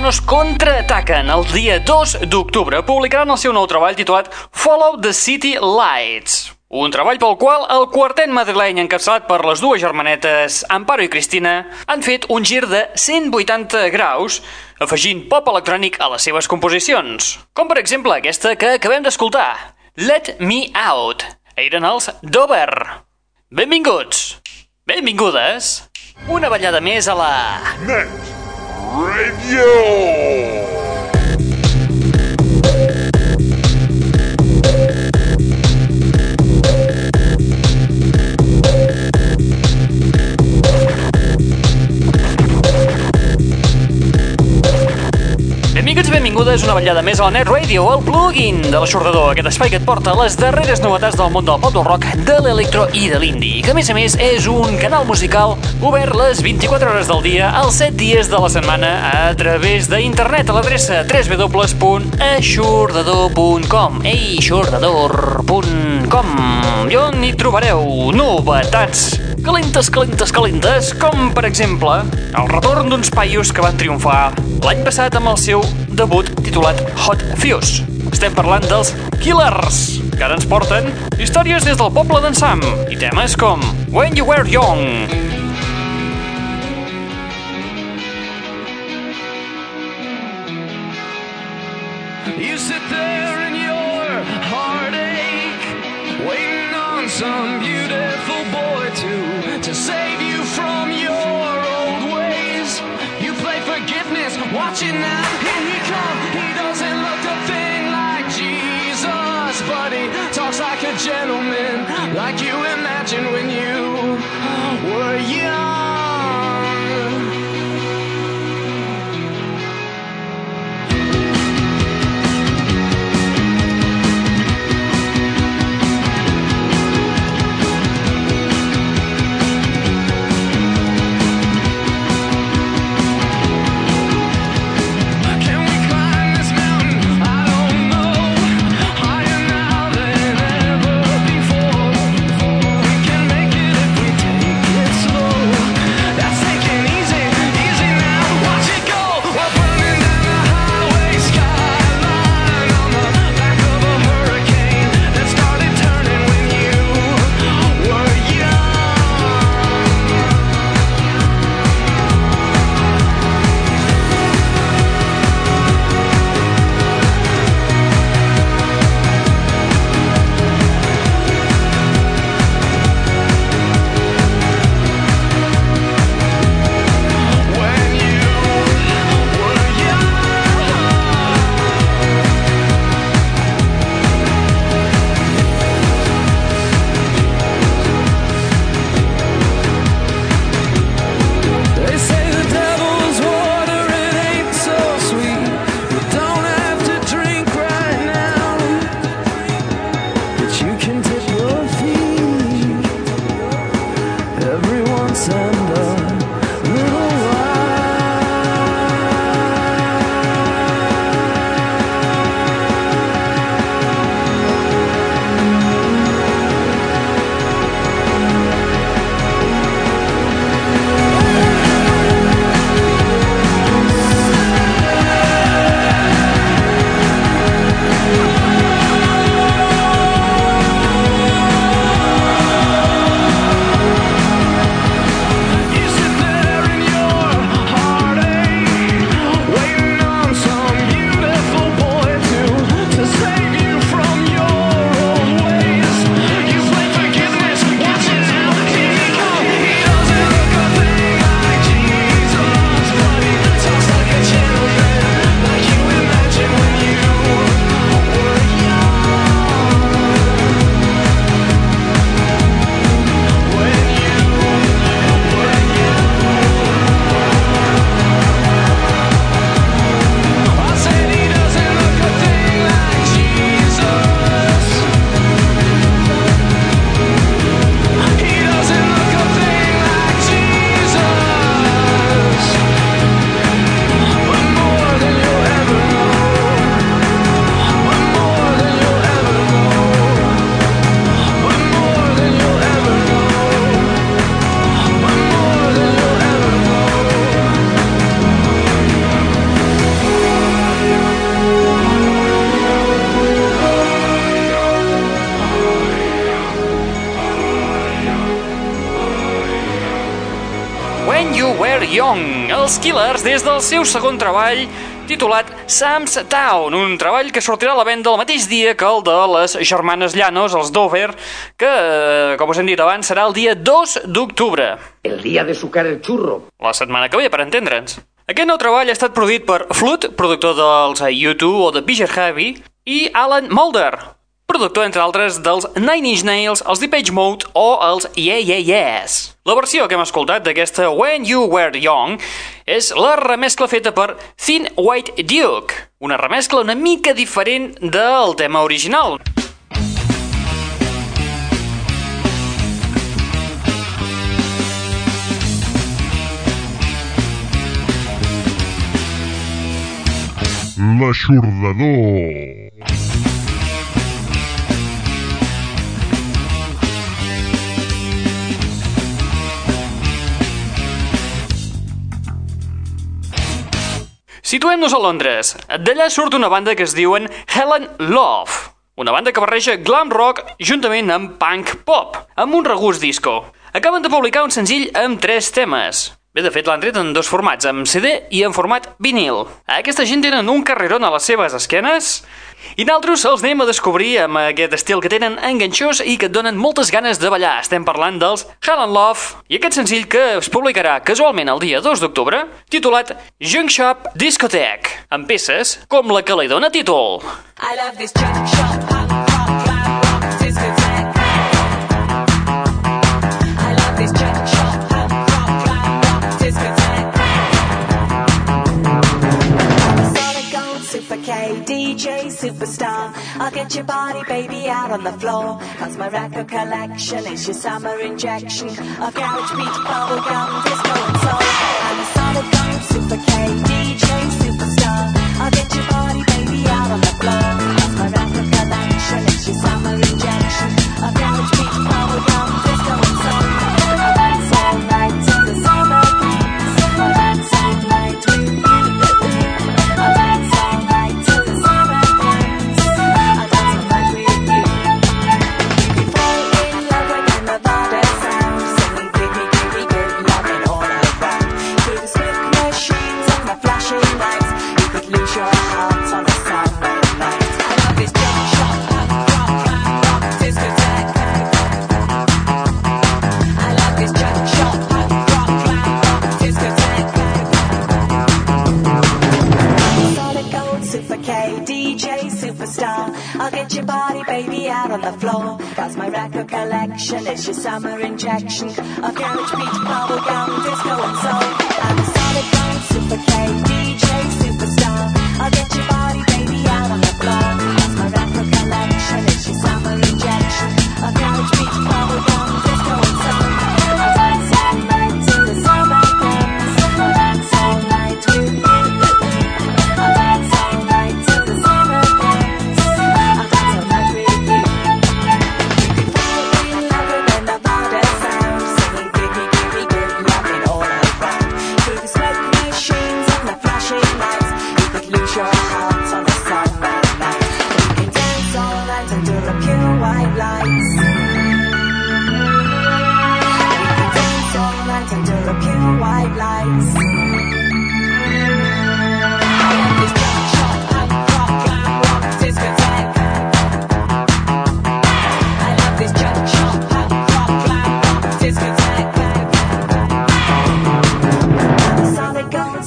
Llanos contraataquen el dia 2 d'octubre. Publicaran el seu nou treball titulat Follow the City Lights. Un treball pel qual el quartet madrileny encapçalat per les dues germanetes Amparo i Cristina han fet un gir de 180 graus afegint pop electrònic a les seves composicions. Com per exemple aquesta que acabem d'escoltar, Let Me Out. Eren els Dover. Benvinguts, benvingudes, una ballada més a la... Net Radio. Benvingudes una vetllada més a la Net Radio, el plugin de l'aixordador, aquest espai que et porta les darreres novetats del món del pop del rock, de l'electro i de l'indie, que a més a més és un canal musical obert les 24 hores del dia, els 7 dies de la setmana, a través d'internet a l'adreça www.aixordador.com eixordador.com i on hi trobareu novetats calentes, calentes, calentes, com per exemple el retorn d'uns paios que van triomfar l'any passat amb el seu debut titulat Hot Fuse. Estem parlant dels Killers, que ara ens porten històries des del poble d'en Sam i temes com When You Were Young. Killers des del seu segon treball titulat Sam's Town, un treball que sortirà a la venda el mateix dia que el de les germanes Llanos, els Dover, que, eh, com us hem dit abans, serà el dia 2 d'octubre, El día de sucar el churro. la setmana que ve, per entendre'ns. Aquest nou treball ha estat produït per Flood, productor dels U2 o de Bigger Heavy, i Alan Mulder, productor, entre altres, dels Nine Inch Nails, els Depeche Mode o els Yeah Yeah Yes. La versió que hem escoltat d'aquesta When You Were Young és la remescla feta per Thin White Duke, una remescla una mica diferent del tema original. L'aixordador. Situem-nos a Londres. D'allà surt una banda que es diuen Helen Love. Una banda que barreja glam rock juntament amb punk pop, amb un regust disco. Acaben de publicar un senzill amb tres temes. Bé, de fet, l'han tret en dos formats, amb CD i en format vinil. Aquesta gent tenen un carrerón a les seves esquenes i naltros els anem a descobrir amb aquest estil que tenen enganxós i que et donen moltes ganes de ballar. Estem parlant dels Hell and Love i aquest senzill que es publicarà casualment el dia 2 d'octubre, titulat Junk Shop Discotheque, amb peces com la que li dona títol. I love this junk shop, super K, DJ, superstar. I'll get your body, baby, out on the floor. Cause my record collection is your summer injection of garage beat, bubblegum, disco and soul. I'm a solid super K,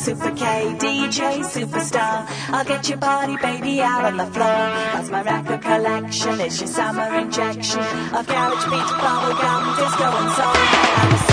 super K, DJ, superstar. I'll get your body, baby, out on the floor. Cause my record collection is your summer injection of garage beat, bubblegum, disco and soul.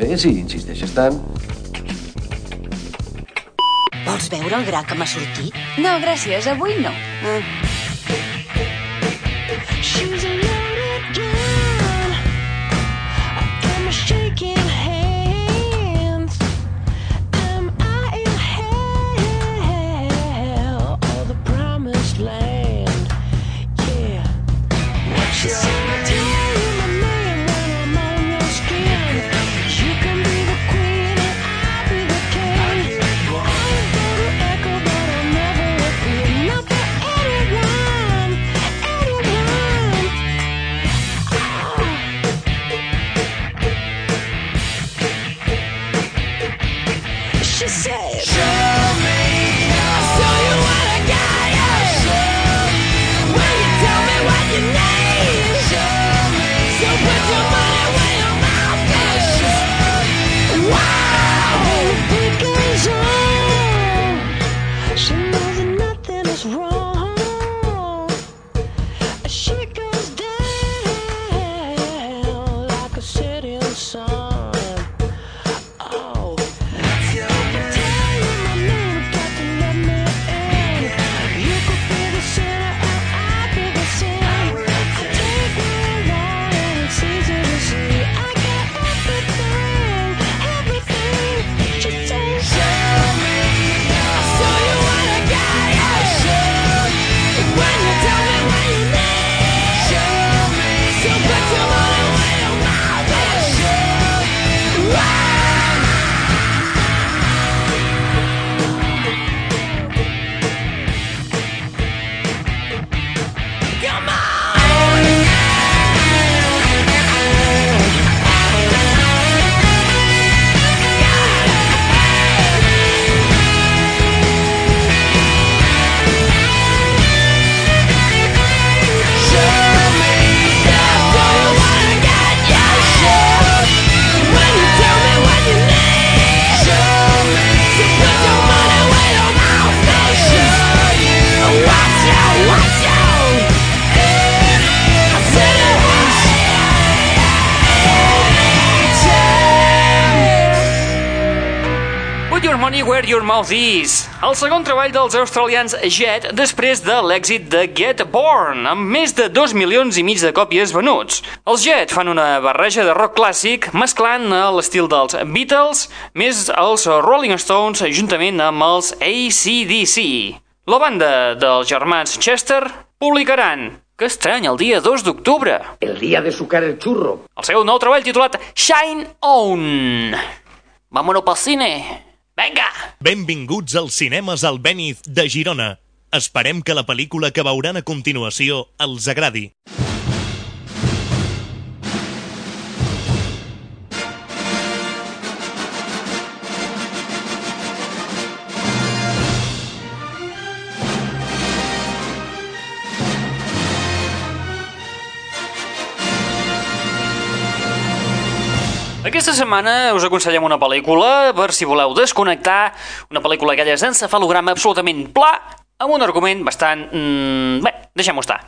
Bé, si insisteixes tant. Vols veure el gra que m'ha sortit? No, gràcies, avui no. She's she said. Is, el segon treball dels australians Jet després de l'èxit de Get Born, amb més de 2 milions i mig de còpies venuts. Els Jet fan una barreja de rock clàssic mesclant l'estil dels Beatles més els Rolling Stones juntament amb els ACDC. La banda dels germans Chester publicaran que estrany, el dia 2 d'octubre. El día de sucar el churro. El seu nou treball titulat Shine On. Vámonos pel cine. Vinga! Benvinguts als cinemes al Beniz de Girona. Esperem que la pel·lícula que veuran a continuació els agradi. Aquesta setmana us aconsellem una pel·lícula per si voleu desconnectar, una pel·lícula aquella d'encefalograma absolutament pla, amb un argument bastant... Mm, bé, deixem-ho estar.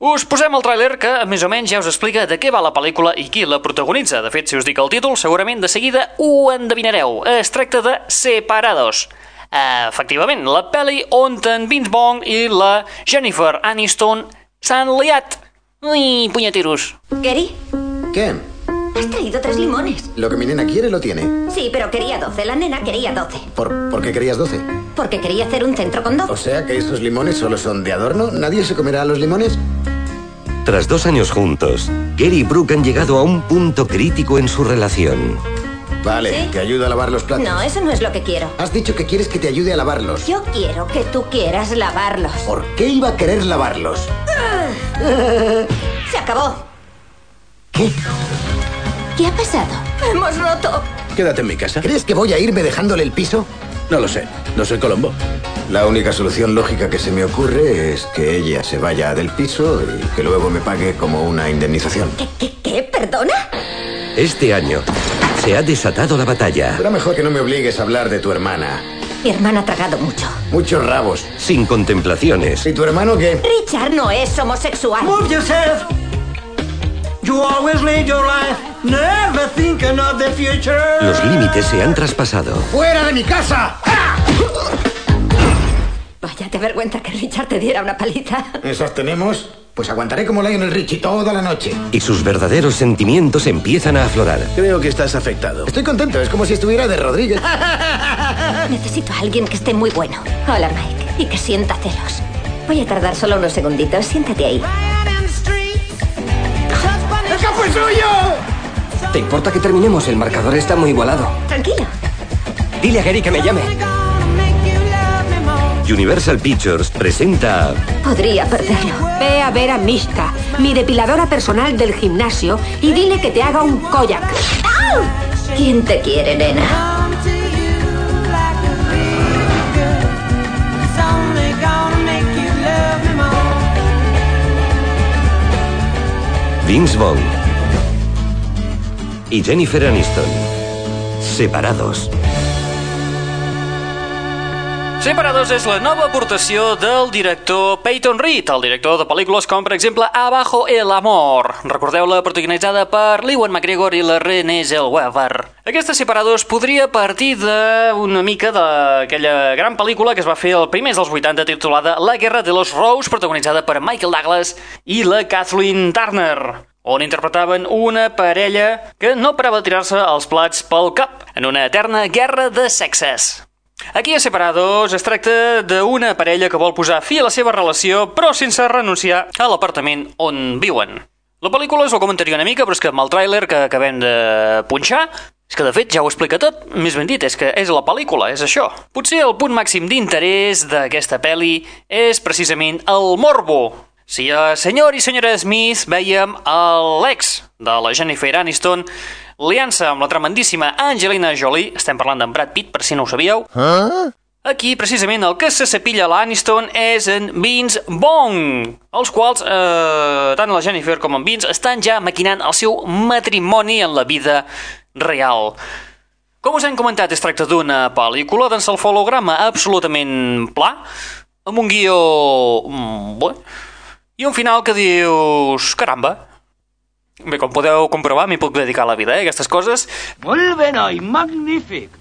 Us posem el tràiler que més o menys ja us explica de què va la pel·lícula i qui la protagonitza. De fet, si us dic el títol, segurament de seguida ho endevinareu. Es tracta de Separados. Uh, efectivament, la pel·li on en Vince Vaughn i la Jennifer Aniston s'han liat. Ui, puñeteros. Gary, ¿Qué? Has traído tres limones. Lo que mi nena quiere lo tiene. Sí, pero quería 12. La nena quería 12. ¿Por, ¿por qué querías 12? Porque quería hacer un centro con 12. O sea que esos limones solo son de adorno. ¿Nadie se comerá los limones? Tras dos años juntos, Gary y Brooke han llegado a un punto crítico en su relación. Vale, ¿Sí? te ayudo a lavar los platos. No, eso no es lo que quiero. Has dicho que quieres que te ayude a lavarlos. Yo quiero que tú quieras lavarlos. ¿Por qué iba a querer lavarlos? Se acabó. ¿Qué? ¿Qué ha pasado? Hemos roto. Quédate en mi casa. ¿Crees que voy a irme dejándole el piso? No lo sé. No soy Colombo. La única solución lógica que se me ocurre es que ella se vaya del piso y que luego me pague como una indemnización. ¿Qué, qué, qué? ¿Perdona? Este año se ha desatado la batalla. Será mejor que no me obligues a hablar de tu hermana. Mi hermana ha tragado mucho. Muchos rabos. Sin contemplaciones. ¿Y tu hermano qué? Richard no es homosexual. yourself. Los límites se han traspasado. ¡Fuera de mi casa! Vaya, te vergüenza que Richard te diera una paliza. ¿Esas tenemos? Pues aguantaré como Lionel Richie toda la noche. Y sus verdaderos sentimientos empiezan a aflorar. Creo que estás afectado. Estoy contento, es como si estuviera de Rodríguez. Necesito a alguien que esté muy bueno. Hola, Mike. Y que sienta celos. Voy a tardar solo unos segunditos. Siéntate ahí. ¡El campo es suyo! ¿Te importa que terminemos? El marcador está muy igualado. Tranquilo. Dile a Gary que me llame. Universal Pictures presenta Podría perderlo. Ve a ver a Mishka, mi depiladora personal del gimnasio, y dile que te haga un koyak. ¡Au! ¿Quién te quiere, nena? Vince Vaughn y Jennifer Aniston. Separados. Separados és la nova aportació del director Peyton Reed, el director de pel·lícules com, per exemple, Abajo el Amor. Recordeu-la protagonitzada per l'Ewan McGregor i la Renée Zellweger. Aquesta Separados podria partir d'una mica d'aquella gran pel·lícula que es va fer el primers dels 80 titulada La Guerra de los Rose, protagonitzada per Michael Douglas i la Kathleen Turner on interpretaven una parella que no parava de tirar-se els plats pel cap en una eterna guerra de sexes. Aquí a Separados es tracta d'una parella que vol posar fi a la seva relació però sense renunciar a l'apartament on viuen. La pel·lícula us ho comentaria una mica, però és que amb el tràiler que acabem de punxar és que de fet ja ho explica tot, més ben dit, és que és la pel·lícula, és això. Potser el punt màxim d'interès d'aquesta pel·li és precisament el morbo. Si a senyor i senyora Smith veiem l'ex de la Jennifer Aniston liant-se amb la tremendíssima Angelina Jolie, estem parlant d'en Brad Pitt, per si no ho sabíeu, Ah? Aquí, precisament, el que se cepilla l'Aniston és en Vince Vaughn, els quals, eh, tant la Jennifer com en Vince, estan ja maquinant el seu matrimoni en la vida real. Com us hem comentat, es tracta d'una pel·lícula d'encefalograma absolutament pla, amb un guió... mm, Bé, i un final que dius... Caramba! Bé, com podeu comprovar, m'hi puc dedicar la vida, eh, aquestes coses. Vuelven hoy, magnífic.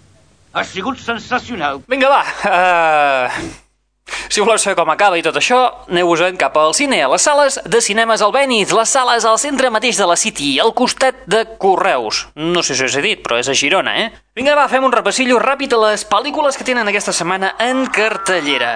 Ha sigut sensacional. Vinga, va. Uh... Si voleu saber com acaba i tot això, aneu-vos-en cap al cine, a les sales de cinemes al Benith, les sales al centre mateix de la City, al costat de Correus. No sé si us he dit, però és a Girona, eh? Vinga, va, fem un repassillo ràpid a les pel·lícules que tenen aquesta setmana en cartellera.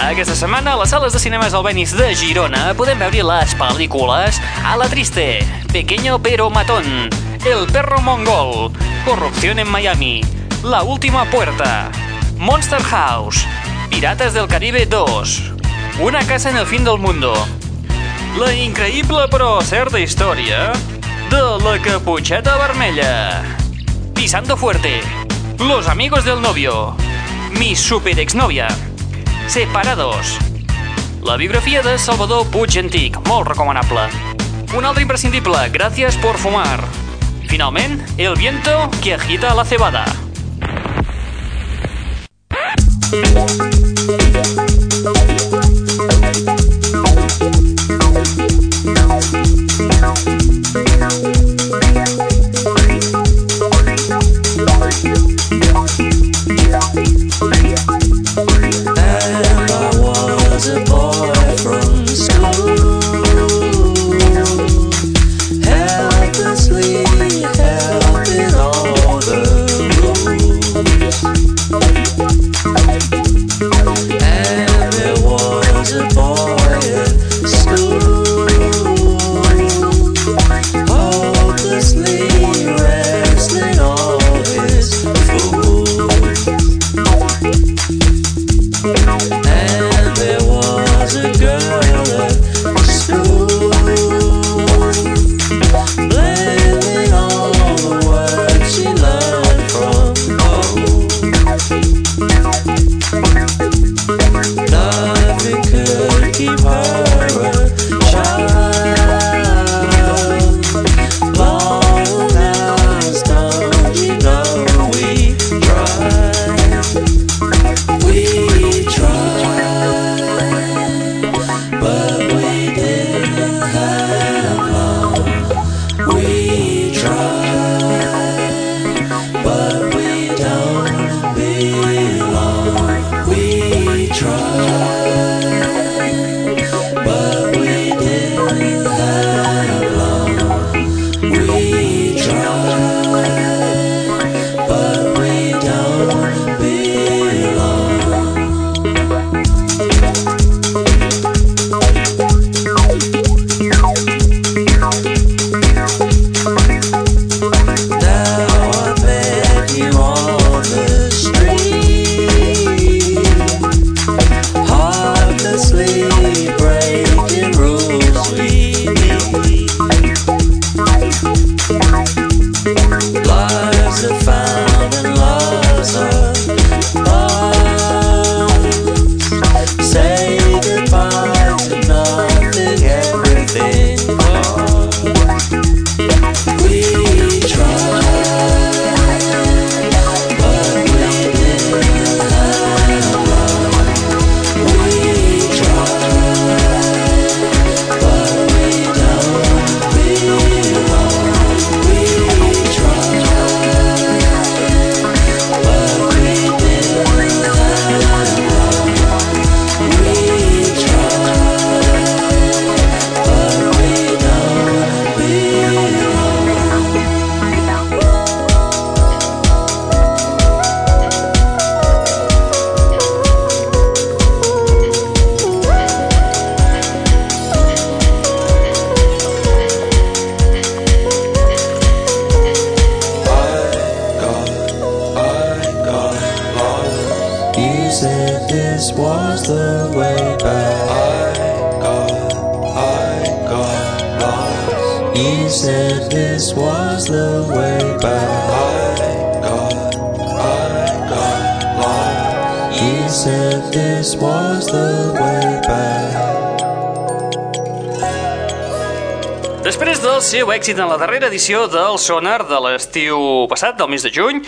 Aquesta setmana, a les sales de cinemes al Benith de Girona podem veure les pel·lícules A la Triste, Pequeño pero Matón, El perro mongol, Corrupción en Miami, La última puerta, Monster House, Piratas del Caribe 2, Una casa en el fin del mundo, La increïble però certa història de la Caputxeta Vermella, Pisando Fuerte, Los amigos del novio, Mi super exnovia, Separados. La biografia de Salvador Puig Antic, molt recomanable. Un altre imprescindible, Gracias por fumar. Finalment, El viento que agita la cebada. Seu èxit en la darrera edició del Sonar de l'estiu passat, del mes de juny,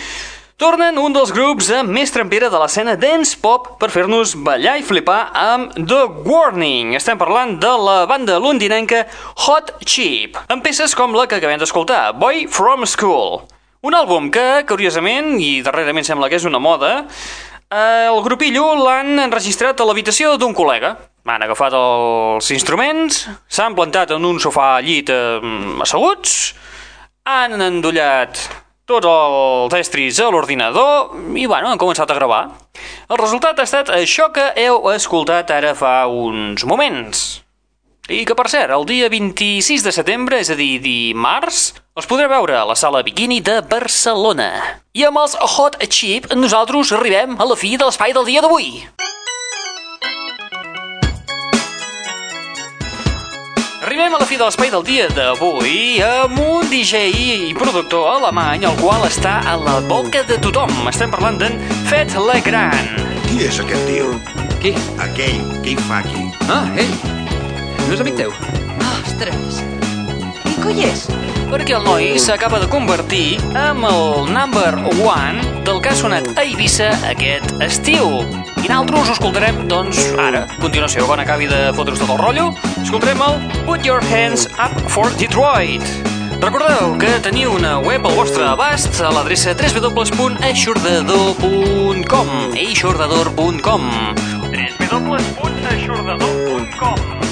Tornen un dels grups més trempera de l'escena dance pop per fer-nos ballar i flipar amb The Warning. Estem parlant de la banda londinenca Hot Chip, amb peces com la que acabem d'escoltar, Boy From School. Un àlbum que, curiosament, i darrerament sembla que és una moda, el grupillo l'han enregistrat a l'habitació d'un col·lega. Han agafat els instruments, s'han plantat en un sofà llit eh, asseguts, han endollat tots els estris a l'ordinador i, bueno, han començat a gravar. El resultat ha estat això que heu escoltat ara fa uns moments. I que, per cert, el dia 26 de setembre, és a dir, dimarts, els podreu veure a la sala Bikini de Barcelona. I amb els Hot Chip, nosaltres arribem a la fi de l'espai del dia d'avui. Arribem a la fi de l'espai del dia d'avui amb un DJ i productor alemany el qual està a la boca de tothom. Estem parlant d'en Fet Legrand. Qui és aquest tio? Qui? Aquell. Què hi fa aquí? Ah, ell. No és amic teu? Ostres. Qui coi és? Perquè el noi s'acaba de convertir en el number one del que ha sonat a Eivissa aquest estiu. I nosaltres ho escoltarem, doncs, ara, a continuació, quan acabi de fotre's tot el rotllo, escoltarem el Put Your Hands Up for Detroit. Recordeu que teniu una web al vostre abast a l'adreça www.aixordador.com eixordador.com www.aixordador.com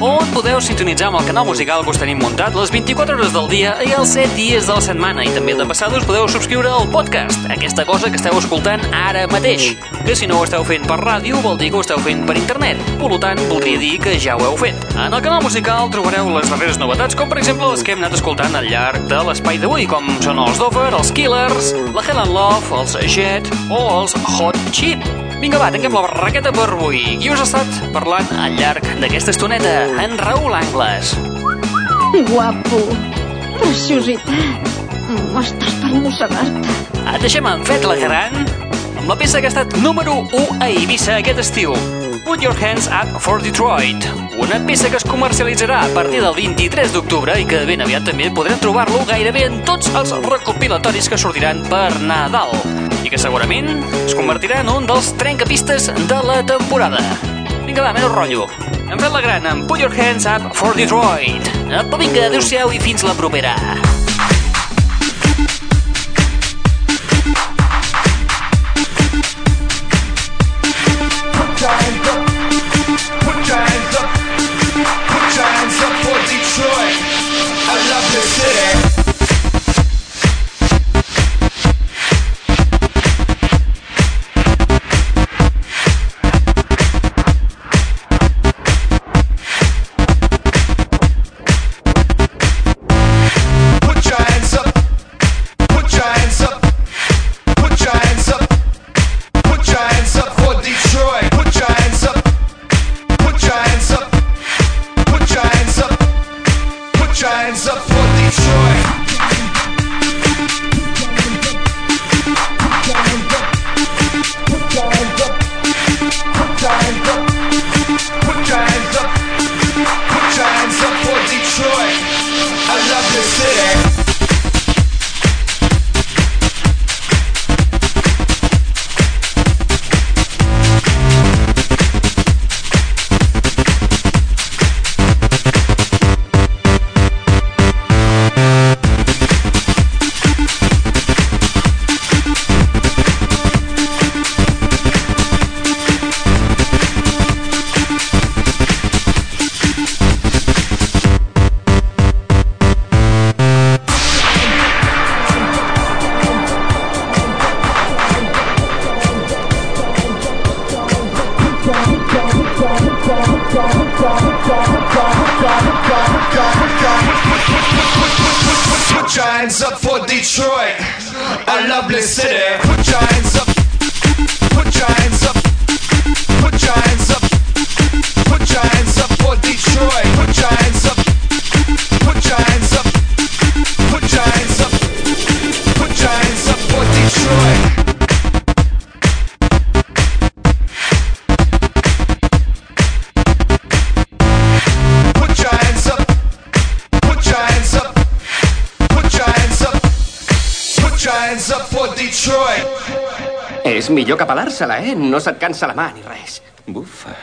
on podeu sintonitzar amb el canal musical que us tenim muntat les 24 hores del dia i els 7 dies de la setmana i també de passat us podeu subscriure al podcast, aquesta cosa que esteu escoltant ara mateix, que si no ho esteu fent per ràdio vol dir que ho esteu fent per internet, per tant voldria dir que ja ho heu fet. En el canal musical trobareu les darreres novetats, com per exemple les que hem anat escoltant al llarg de l'espai d'avui, com són els Dover, els Killers, la Helen Love, els Jet o els Hot Chip. Vinga, va, tanquem la barraqueta per avui. Qui us ha estat parlant al llarg d'aquesta estoneta? En Raül Angles. Guapo. Preciositat. Estàs per mossegar-te. Et deixem en fet la gran amb la peça que ha estat número 1 a Eivissa aquest estiu. Put Your Hands Up for Detroit, una peça que es comercialitzarà a partir del 23 d'octubre i que ben aviat també podrem trobar-lo gairebé en tots els recopilatoris que sortiran per Nadal i que segurament es convertirà en un dels trencapistes de la temporada. Vinga, va, menys rotllo. Hem fet la gran amb Put Your Hands Up for Detroit. Apa, vinga, adeu-siau i fins la propera. Millor que pelar-se-la, eh? No se't cansa la mà ni res. Bufa.